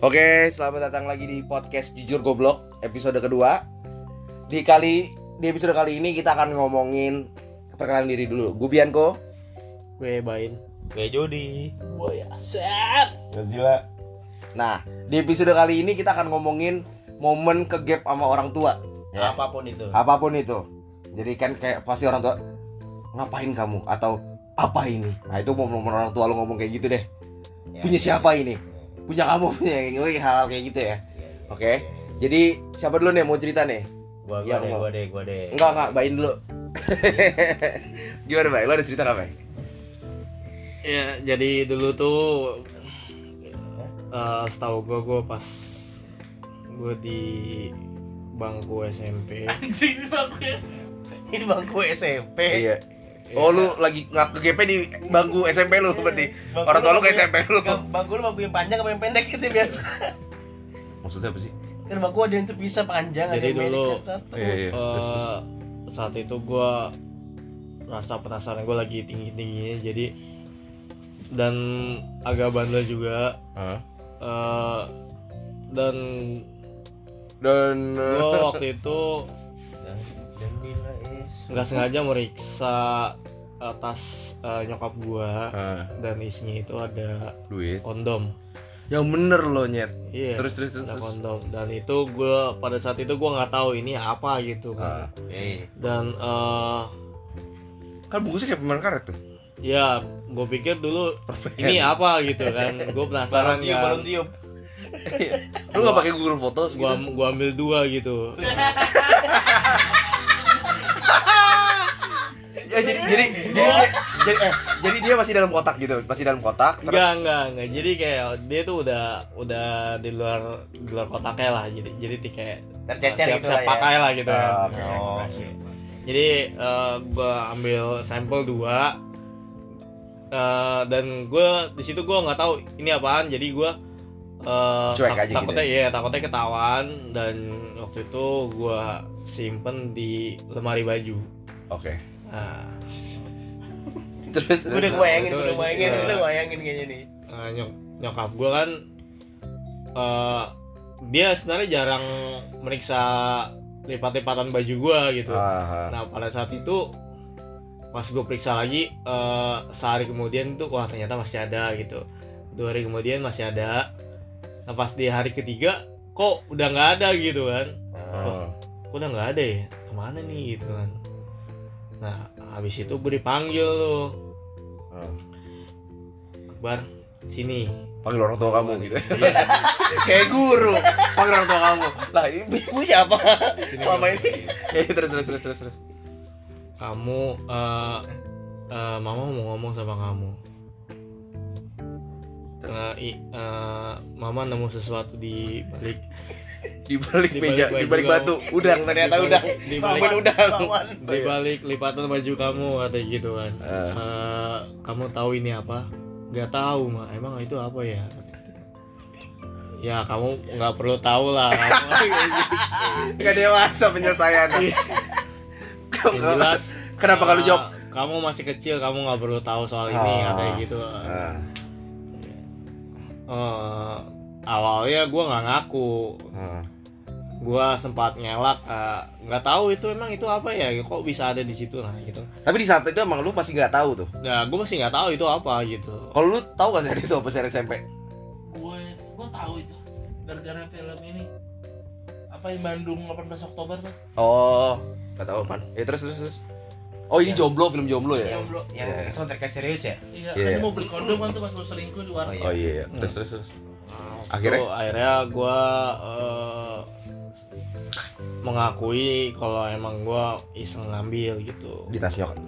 Oke, selamat datang lagi di podcast Jujur Goblok episode kedua. Di kali di episode kali ini kita akan ngomongin perkenalan diri dulu. Gue Bianco. Gue Bain. Gue Jody. Gue Asep. Gozilla. Nah, di episode kali ini kita akan ngomongin momen ke gap sama orang tua. Ya, Apa pun itu. apa pun itu. Jadi kan kayak pasti orang tua ngapain kamu atau apa ini? Nah, itu momen orang tua lo ngomong kayak gitu deh. Ya, Punya ya. siapa ini? Punya kamu punya hal-hal kayak gitu ya. Oke. Jadi siapa dulu nih mau cerita nih? Gua Ya, gua deh, mau. gua deh, gua deh. Enggak, enggak, bayin dulu. Gimana, Bay? Lo ada cerita nggak, Bay? Ya, jadi dulu tuh eh setahu gue gue pas gue di bangku SMP. Ini bangku SMP. Iya. Oh, lu lagi ngaku GP di bangku SMP lu berarti. Bangku Orang tua lu ke SMP lu. Bang- Bangku lu bangku yang panjang apa yang pendek gitu biasa. Maksudnya apa sih? Kan bangku ada yang terpisah panjang, ada Jadi yang pendek dulu- satu. Iya, iya. Eh, saat itu gue rasa penasaran gue lagi tinggi tingginya jadi dan agak bandel juga Hah? eh, dan Dan gue waktu itu Dan, dan bila. Nggak sengaja meriksa eh, tas eh, nyokap gua Ah, dan isinya itu ada duit. kondom Yang bener lo, Nyet. iya Terus terus terus. ada terus. kondom dan itu gua pada saat itu gua nggak tahu ini apa gitu Ah, kan Oke. dan eh kan bungkusnya kayak permen karet tuh. ya gue pikir dulu ini apa gitu kan gue penasaran tiup, kan tiup. Lu nggak pakai Google Photos gitu? gua gua ambil dua gitu Ya jadi jadi jadi dia, jadi eh jadi dia masih dalam kotak gitu, masih dalam kotak terus enggak enggak enggak jadi kayak dia tuh udah udah di luar di luar kotaknya lah. Jadi jadi di kayak Tercecer siap, gitu siap lah ya. pakai lah gitu kan. Ah, oke. Oh, jadi eh, gua ambil sampel dua. Eh, dan gue di situ gue nggak tahu ini apaan. Jadi gue eh, Cuek tak- aja gitu takutnya iya takutnya ketahuan. Dan waktu itu gue simpen di lemari baju. Oke. Nah, Terus Gue udah bayangin, gue udah bayangin, udah bayangin kayaknya nih. eh, nyok nyokap gue kan eh, dia sebenarnya jarang meriksa lipat-lipatan baju gue gitu Ah, ah. Nah pada saat itu pas gue periksa lagi eh, sehari kemudian tuh wah ternyata masih ada gitu. Dua hari kemudian masih ada. Nah pas di hari ketiga kok udah nggak ada gitu kan? Ah. Kok udah nggak ada ya? Ke mana nih gitu kan? Nah habis itu gue dipanggil tuh Ah. Akbar sini. Panggil orang tua kamu gitu. Iya, Kayak guru. Panggil orang tua kamu. Lah, ibu, ibu siapa? sini, Selama ini. Ya, terus terus terus terus terus. Kamu eh eh, mama mau ngomong sama kamu. Nah, i- eh, mama nemu sesuatu di balik Di balik meja, di balik batu. Udang ternyata Di udang. di balik- udang. Di balik lipatan baju kamu katanya gitu kan. Eh. Eh, kamu tahu ini apa? Gak tahu mah. Emang itu apa ya? Ya kamu nggak perlu tahu lah. Enggak dewasa penyelesaian. Yang jelas. Kenapa kalau eh, jawab? Kamu masih kecil, kamu nggak perlu tahu soal ini Ah. katanya gitu. Ah, Eh, awalnya gue nggak ngaku. ah. Gua sempat ngelak. eh, nggak tahu itu emang itu apa ya? Kok bisa ada di situ nah gitu. Tapi di saat itu emang lu masih nggak tahu tuh. Nah, gue masih nggak tahu itu apa gitu. Kalau lu tahu gak sih itu apa seri SMP? gue gue tahu itu gara-gara film ini apa yang Bandung 18 Oktober tuh Oh, nggak tahu apaan. Ya terus terus terus. Oh ini jomblo film jomblo ya? jomblo Yang Iya. soundtracknya serius ya? iya Iya. kan dia mau beli kondom kan tuh pas lu selingkuh di warung Oh, Oh iya, iya. terus terus terus. Nah, Akhirnya? itu akhirnya gue mengakui kalau emang gue iseng ngambil gitu Di tas nyokap.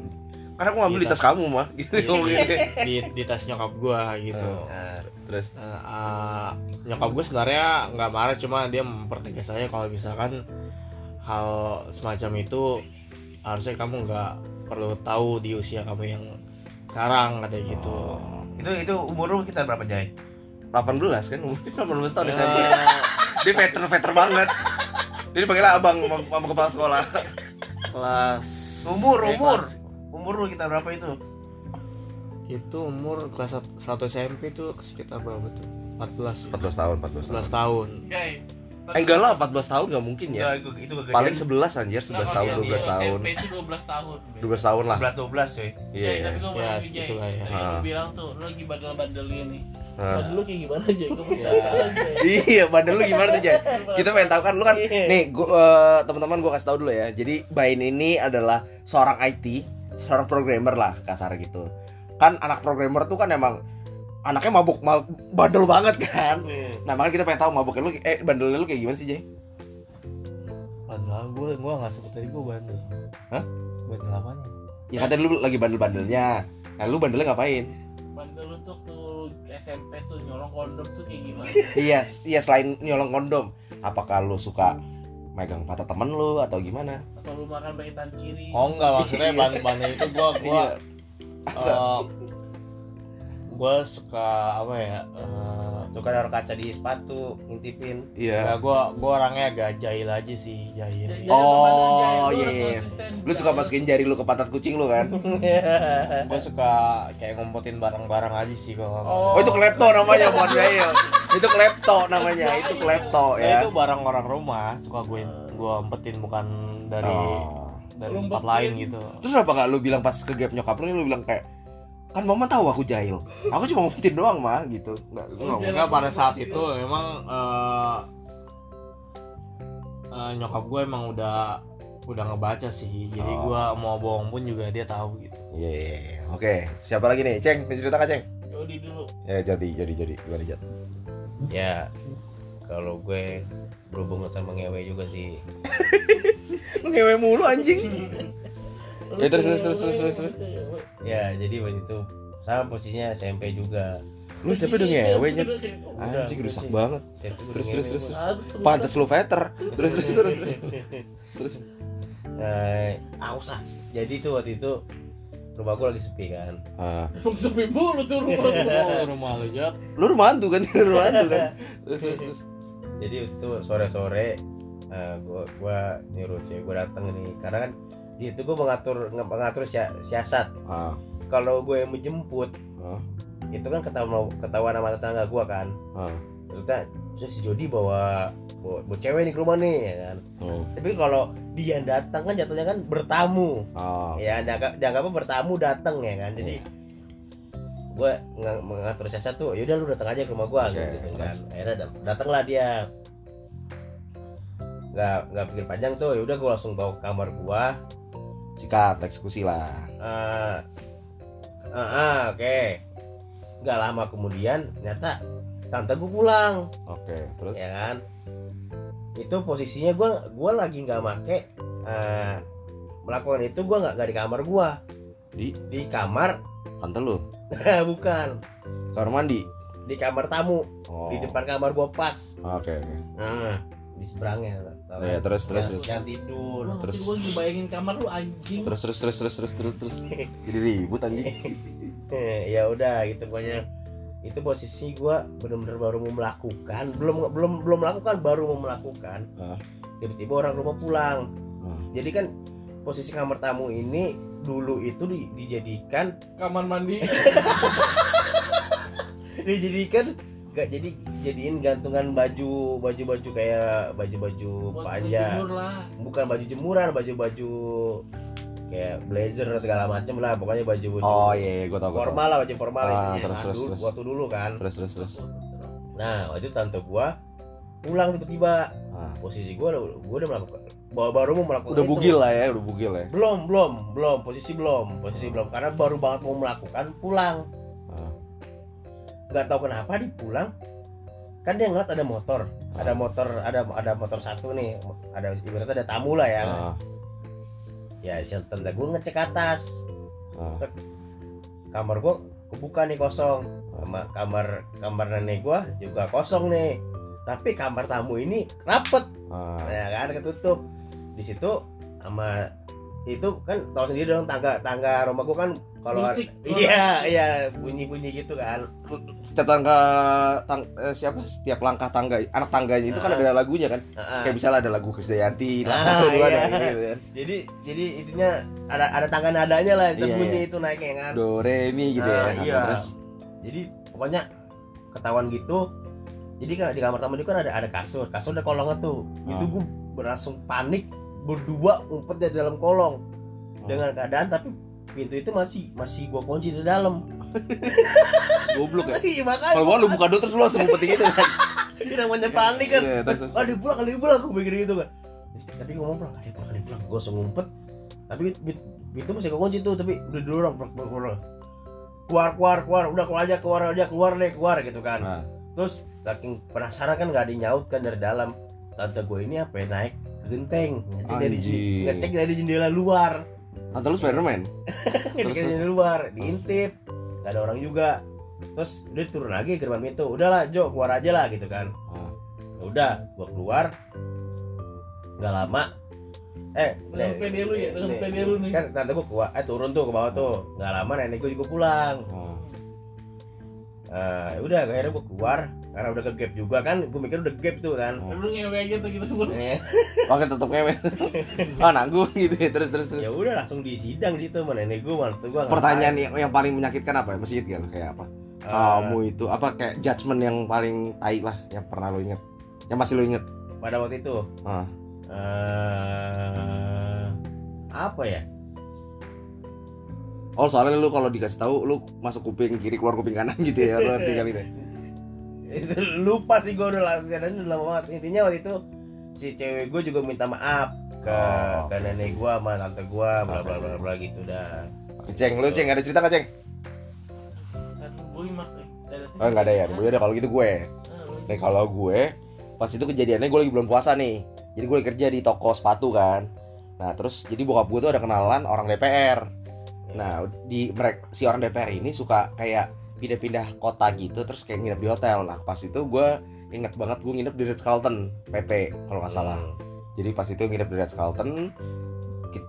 Karena aku ngambil Di di tas kamu mah. Gitu Di- di, di tas nyokap gue gitu. Nah, Terus Nah, ah, nyokap gue sebenarnya nggak marah cuma dia mempertegas saya kalau misalkan hal semacam itu harusnya kamu nggak perlu tahu di usia kamu yang sekarang katanya gitu. Oh. itu itu umur lu kita berapa Jay? 18 kan umurnya 18 tahun Ya, SMP. Dia veteran-veteran banget. Dia dipanggil abang sama, sama kepala sekolah. kelas Umur, eh, umur. kelas- Umur lu kita berapa itu? itu umur kelas 1 SMP itu sekitar berapa tuh? 14 14 tahun 14 tahun 14 tahun Jay eh enggak lah 14 tahun nggak mungkin ya Enggak, itu kegagalan. paling 11 anjir 11 tahun Nah, 12 tahun SMP itu 12 tahun 12 tahun lah 11 12 coy. iya tapi gue mau Ya, nanya, Jay. segitulah ya. Lu bilang tuh, lu lagi bandel-bandel ini Nah. Bandel lu kayak gimana, Ya. tanya, Jay. iya bandel lu gimana tuh Jay kita pengen tahu kan lu kan nih gua eh, teman-teman gua kasih tahu dulu ya jadi Bain ini adalah seorang IT seorang programmer lah kasar gitu kan anak programmer tuh kan emang anaknya mabuk mabuk bandel banget kan nah makanya kita pengen tahu mabuknya lu eh bandelnya lu kayak gimana sih Jay bandel gue gue nggak sebut tadi gue bandel Hah? bandel apanya ya katanya lu lagi bandel-bandelnya nah lu bandelnya ngapain Bandel lu tuh tuh SMP tuh nyolong kondom tuh kayak gimana? iya iya selain nyolong kondom apakah lu suka megang patah temen lu atau gimana Atau lu makan pakai tangan kiri? oh enggak maksudnya Iya. bandel bandel itu gue gue Iya. Gue suka apa ya eh, Suka naruh kaca di sepatu, ngintipin. iya. Ya gue gue orangnya agak jahil aja sih jahil. Jay, Oh, iya, harus iya. lu suka masukin jari lu ke pantat kucing lu kan? Gue suka kayak ngumpetin barang-barang aja sih kalau Oh. Itu klepto namanya bukan jahil Itu klepto namanya Itu klepto ya ya. itu barang orang rumah suka gue gue umpetin bukan dari Oh. dari tempat lain gitu. Terus kenapa gak lu bilang pas ke gap nyokap lu Lu bilang kayak Kan mama tahu aku jahil Aku cuma ngumpetin doang mah gitu nggak- enggak pada saat itu memang eh, eh, nyokap gue emang udah udah ngebaca sih jadi Oh. gue mau bohong pun juga dia tahu gitu Iya iya iya. Oke siapa lagi nih Ceng Menceritakan Ceng Jody dulu. Ya jadi jadi jadi Gimana Jat Ya, kalau gue berhubungan sama ngewe juga sih. Ngewe mulu anjing Ya, terus, terus, terus, terus, terus, terus. Ya, jadi waktu itu sama posisinya SMP juga. Lu siapa udah ngewe Jat Udah, Anjing rusak banget SMP Terus terus terus. Pantes lu veter Terus terus terus terus. Terus Nah, ah. Jadi tuh waktu itu rumah gue lagi sepi kan. ah. Emang sepi mulu tuh rumah oh, rumah lu jat Lu rumah hantu kan Rumah hantu kan Terus terus terus Jadi waktu itu sore-sore eh, gua gua nyuruh cewek gua dateng nih karena kan di situ gua mengatur mengatur sia- siasat Ah. kalau gue yang menjemput Ah. itu kan ketahuan ketahuan sama tetangga gua kan Ah. maksudnya "Terus si Jody bawa bawa, bawa cewek nih ke rumah nih ya kan Oh. tapi kalau dia yang datang kan jatuhnya kan bertamu Oh. ya dianggap dianggapnya bertamu datang ya kan jadi Iya. gue mengatur siasat tuh yaudah lu datang aja ke rumah gua Oke, gitu kan akhirnya dat- datanglah dia nggak nggak pikir panjang tuh yaudah gua langsung bawa ke kamar gua Sikat eksekusi lah. eh ah, ah, oke. Nggak lama kemudian ternyata tante gua pulang. Oke, terus? Ya kan? Itu posisinya gua gua lagi nggak make eh, melakukan itu gua nggak di kamar gua. Di? Di kamar. Tante lu? Bukan. Kamar mandi. di kamar tamu. Oh. di depan kamar gua pas. Oke, oke. nah di seberangnya tau Ya, kan? terus terus Yang- terus. yang tidur Terus Terus. gue lagi bayangin kamar lu anjing. Terus terus terus terus terus terus terus. Jadi ribut anjing. ya udah gitu pokoknya itu posisi gua bener-bener baru mau melakukan belum belum belum melakukan baru mau melakukan Ah. tiba-tiba orang rumah pulang Ah. jadi kan posisi kamar tamu ini dulu itu di- dijadikan Kamar mandi. dijadikan nggak jadi jadiin gantungan baju baju baju kayak baju baju panjang bukan baju jemuran baju baju kayak blazer segala macem lah pokoknya baju baju Oh iya, iya gua tau formal lah baju formal Ah, terus, Nah, terus, dulu, terus. waktu dulu kan Terus terus terus. nah waktu itu tante gua pulang tiba-tiba Ah. posisi gua udah gua udah melakukan baru baru mau melakukan Udah itu. bugil lah ya, udah bugil ya. belum belum belum posisi belum posisi belum karena baru banget mau melakukan pulang. Nggak tahu kenapa di pulang. Kan dia ngeliat ada motor. Ada motor ada ada motor satu nih. Ada ibaratnya ada tamu lah ya. Ah. ya si tante gue ngecek atas. Ah. kamar gue kebuka nih kosong. Sama kamar kamar nenek gue juga kosong nih. Tapi kamar tamu ini rapet. Ah. ya kan ketutup. Di situ sama itu kan tahu sendiri dong tangga tangga rumah gue kan kalau iya iya bunyi bunyi gitu kan Setiap tangga tang, eh, siapa? Setiap langkah tangga anak tangganya itu kan Ah. ada lagunya kan. Heeh. Kayak misalnya ada lagu Krisdayanti, Ah, lah dua ada iya. gitu kan. jadi jadi intinya ada ada tangga nadanya lah Iya, bunyi iya. itu naiknya kan Do re mi gitu Ah, ya. iya. Terus jadi pokoknya ketahuan gitu jadi kan di kamar tamu itu kan ada ada kasur kasur ada kolongnya tuh itu Ah. gue langsung panik berdua ngumpet di dalam kolong. Ah. dengan keadaan tapi pintu itu masih masih gua kunci di dalam. Goblok ya? Iya makanya. Kalau gua lu buka dulu terus lu langsung ngumpet gitu kan? Ini namanya panik kan? Iya, terus, pulang kali pulang. Gue mikir gitu kan. Tapi ngomong pulang kali pulang kali pulang. Gue langsung ngumpet. Tapi pin- pintu masih kekunci tuh tapi udah dorong plak, plak, plak. keluar keluar keluar. Udah keluar aja keluar aja keluar deh keluar gitu kan. Nah, terus saking penasaran kan nggak ada nyaut kan dari dalam. Tante gue ini apa ya, naik genteng. Ngecek dari ngecek dari jendela luar. Tante lu Spiderman? Ngecek dari jendela luar diintip. Nggak ada orang juga. Terus dia turun lagi ke gerbang pintu. Udahlah Jo keluar aja lah gitu kan. Ah. Ya udah gua keluar. Nggak lama. Eh Dengan nih, pede lu ya, dengan nih, pede lu nih. kan tante gua keluar eh turun tuh ke bawah tuh. Nggak lama nenek gua juga pulang. Oh. Eh, udah akhirnya gua keluar karena udah ke gap juga kan gua mikir udah gap tuh kan Oh. Lu ngewe aja tuh gitu gua. Eh, Pakai tutup ngewe. ah, nanggung gitu ya. Terus terus terus. ya udah langsung di sidang di situ sama nenek gua waktu gua Pertanyaan yang, yang paling menyakitkan apa ya? Masih inget gak? Kayak apa? Eh, Kamu itu apa kayak judgement yang paling tai lah yang pernah lo inget? Yang masih lo inget? pada waktu itu Ah. eh apa ya Oh soalnya lu kalau dikasih tahu lu masuk kuping kiri keluar kuping kanan gitu ya lu tinggal itu. itu lupa sih gue udah latihan udah lama banget intinya waktu itu si cewek gue juga minta maaf ke Oh, ke nenek gue sama tante gue bla bla bla bla gitu dah Ceng, lu Ceng ada cerita gak Ceng? Oh enggak ada ya. Gue udah kalau gitu gue. Nih kalau gue pas itu kejadiannya gue lagi bulan puasa nih. Jadi gue lagi kerja di toko sepatu kan. Nah terus jadi bokap gue tuh ada kenalan orang DPR. Nah di mereka si orang DPR ini suka kayak pindah-pindah kota gitu terus kayak nginep di hotel. Nah pas itu gue inget banget gue nginep di Ritz Carlton PP kalau nggak salah. Hmm. Jadi pas itu nginep di Ritz Carlton.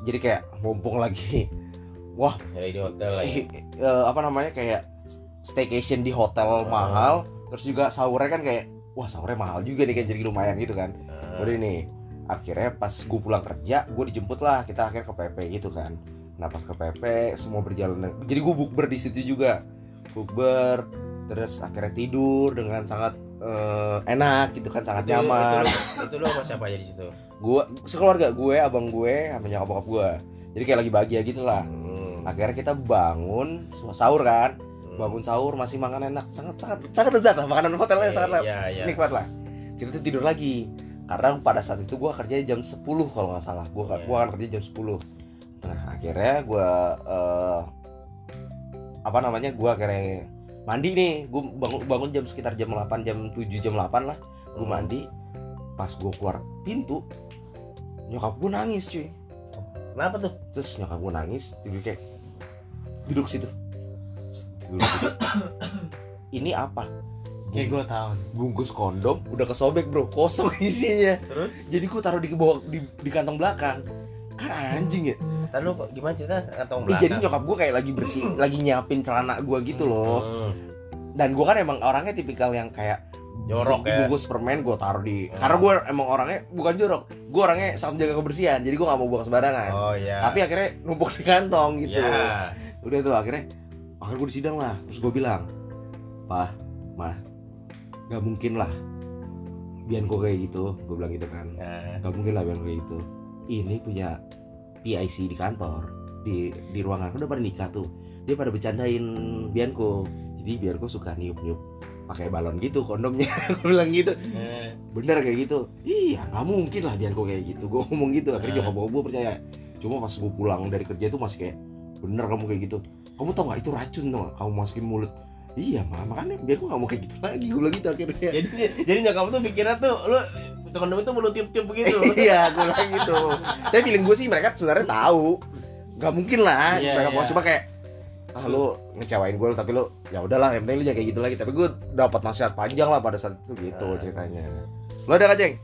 Jadi kayak mumpung lagi ya di hotel lah ya. eh, apa namanya kayak staycation di hotel Ah. mahal. Terus juga sahurnya kan kayak wah sahurnya mahal juga nih kan jadi lumayan gitu kan. Nah, Udah nih akhirnya pas gue pulang kerja gue dijemput lah kita akhirnya ke PP gitu kan nah pas ke PP semua berjalan jadi gue bukber di situ juga bukber terus akhirnya tidur dengan sangat eh, enak gitu kan sangat itu, nyaman. itu, lu sama siapa aja di situ? Gue sekeluarga gue abang gue sama nyokap bokap gue. Jadi kayak lagi bahagia gitu lah. Hmm. akhirnya kita bangun sahur kan. Hmm. bangun sahur masih makan enak. Sangat sangat sangat lezat lah makanan hotelnya sangat lah Iya, iya. nikmat lah. Kita tidur lagi. Karena pada saat itu gue kerja jam 10 kalau nggak salah. Gue Iya. gua akan kerja jam 10 nah akhirnya gue apa namanya gue akhirnya mandi nih. Gue bangun bangun jam sekitar jam 8 jam 7 jam 8 lah. Gue Hmm. mandi. Pas gue keluar pintu nyokap gue nangis cuy. Kenapa tuh? terus nyokap gue nangis tiba kayak duduk situ. Duduk, ini apa? Kayak gue tahu bungkus kondom udah kesobek bro. Kosong isinya. Terus? jadi gue taruh di bawah di, di kantong belakang kan anjing ya Tadi lu kok gimana cerita kantong Ih, belakang? jadi nyokap gue kayak lagi bersih lagi nyiapin celana gue gitu loh Hmm. dan gue kan emang orangnya tipikal yang kayak Jorok ya. bungkus permen gue taruh di Hmm. karena gue emang orangnya bukan jorok gue orangnya sangat menjaga kebersihan jadi gue nggak mau buang sembarangan Oh iya. tapi akhirnya numpuk di kantong gitu Ya. udah tuh akhirnya akhirnya gue disidang lah terus gue bilang pah mah gak mungkin lah Bianco kayak gitu gue bilang gitu kan Nah, gak mungkin lah Bianco kayak gitu ini punya PIC di kantor di di ruangan. Udah pada nikah tuh. Dia pada bercandain Bianco. Jadi Bianco suka niup niup pakai balon gitu kondomnya. Gue bilang gitu. Eh, bener kayak gitu. Iya nggak mungkin lah Bianco kayak gitu. Gue ngomong gitu. Akhirnya Nah. nyokap gue percaya. Cuma pas gue pulang dari kerja itu masih kayak bener kamu kayak gitu. Kamu tau nggak itu racun tuh kamu masukin mulut. Iya mah makanya biar gue nggak mau kayak gitu lagi. Gue bilang gitu akhirnya. Jadi jadi nyokap tuh pikirnya tuh lu kondom itu lu tiup-tiup begitu. iya gue bilang gitu tapi feeling gue sih mereka sebenarnya tahu nggak mungkin lah Iya, mereka mau iya. cuma kayak ah lu ngecewain gue tapi lu ya udahlah yang penting lu jangan kayak gitu lagi tapi gue dapat nasihat panjang lah pada saat itu gitu Ah. ceritanya lo ada gak ceng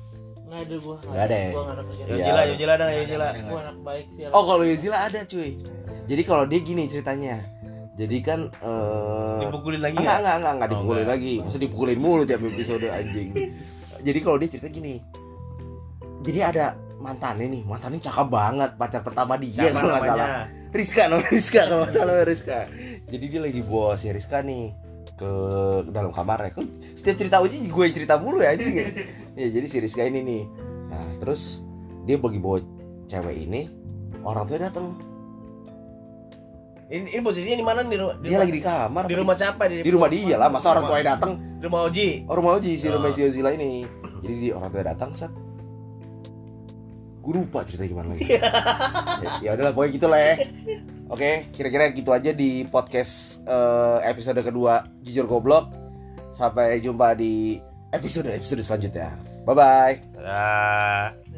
Nggak ada gua. Nggak ada ya? Gua ada kerjaan. Iya. jila, yo jila dong, yo jila. Gua anak baik sih. oh kalau Yuzila ada cuy jadi kalau dia gini ceritanya jadi kan eh Dipukulin lagi enggak enggak? enggak enggak enggak Oh, dipukulin enggak. lagi masa dipukulin mulu tiap episode anjing jadi kalau dia cerita gini jadi ada mantannya nih mantannya cakep banget pacar pertama dia Siapa kalau nggak salah? Rizka namanya Rizka kalau nggak salah Rizka. Jadi dia lagi bos ya Rizka nih ke dalam kamarnya. Kok setiap cerita Uji gue yang cerita mulu ya anjing ya? Ya jadi si Rizka ini nih. Nah terus dia bagi bawa cewek ini orang tuanya datang Ini, ini posisinya di mana? Di, dia rumah, lagi di kamar di rumah siapa? Di, di rumah dia lah masa orang tuanya datang? Di rumah Oji. oh, rumah Uji si Oh. rumah si Ozila ini. Jadi di orang tuanya datang set gue lupa cerita gimana lagi. Ya, ya udahlah pokoknya gitu lah ya. Oke kira-kira gitu aja di podcast eh, episode kedua jujur goblok. Sampai jumpa di episode episode selanjutnya. Bye bye Dadah.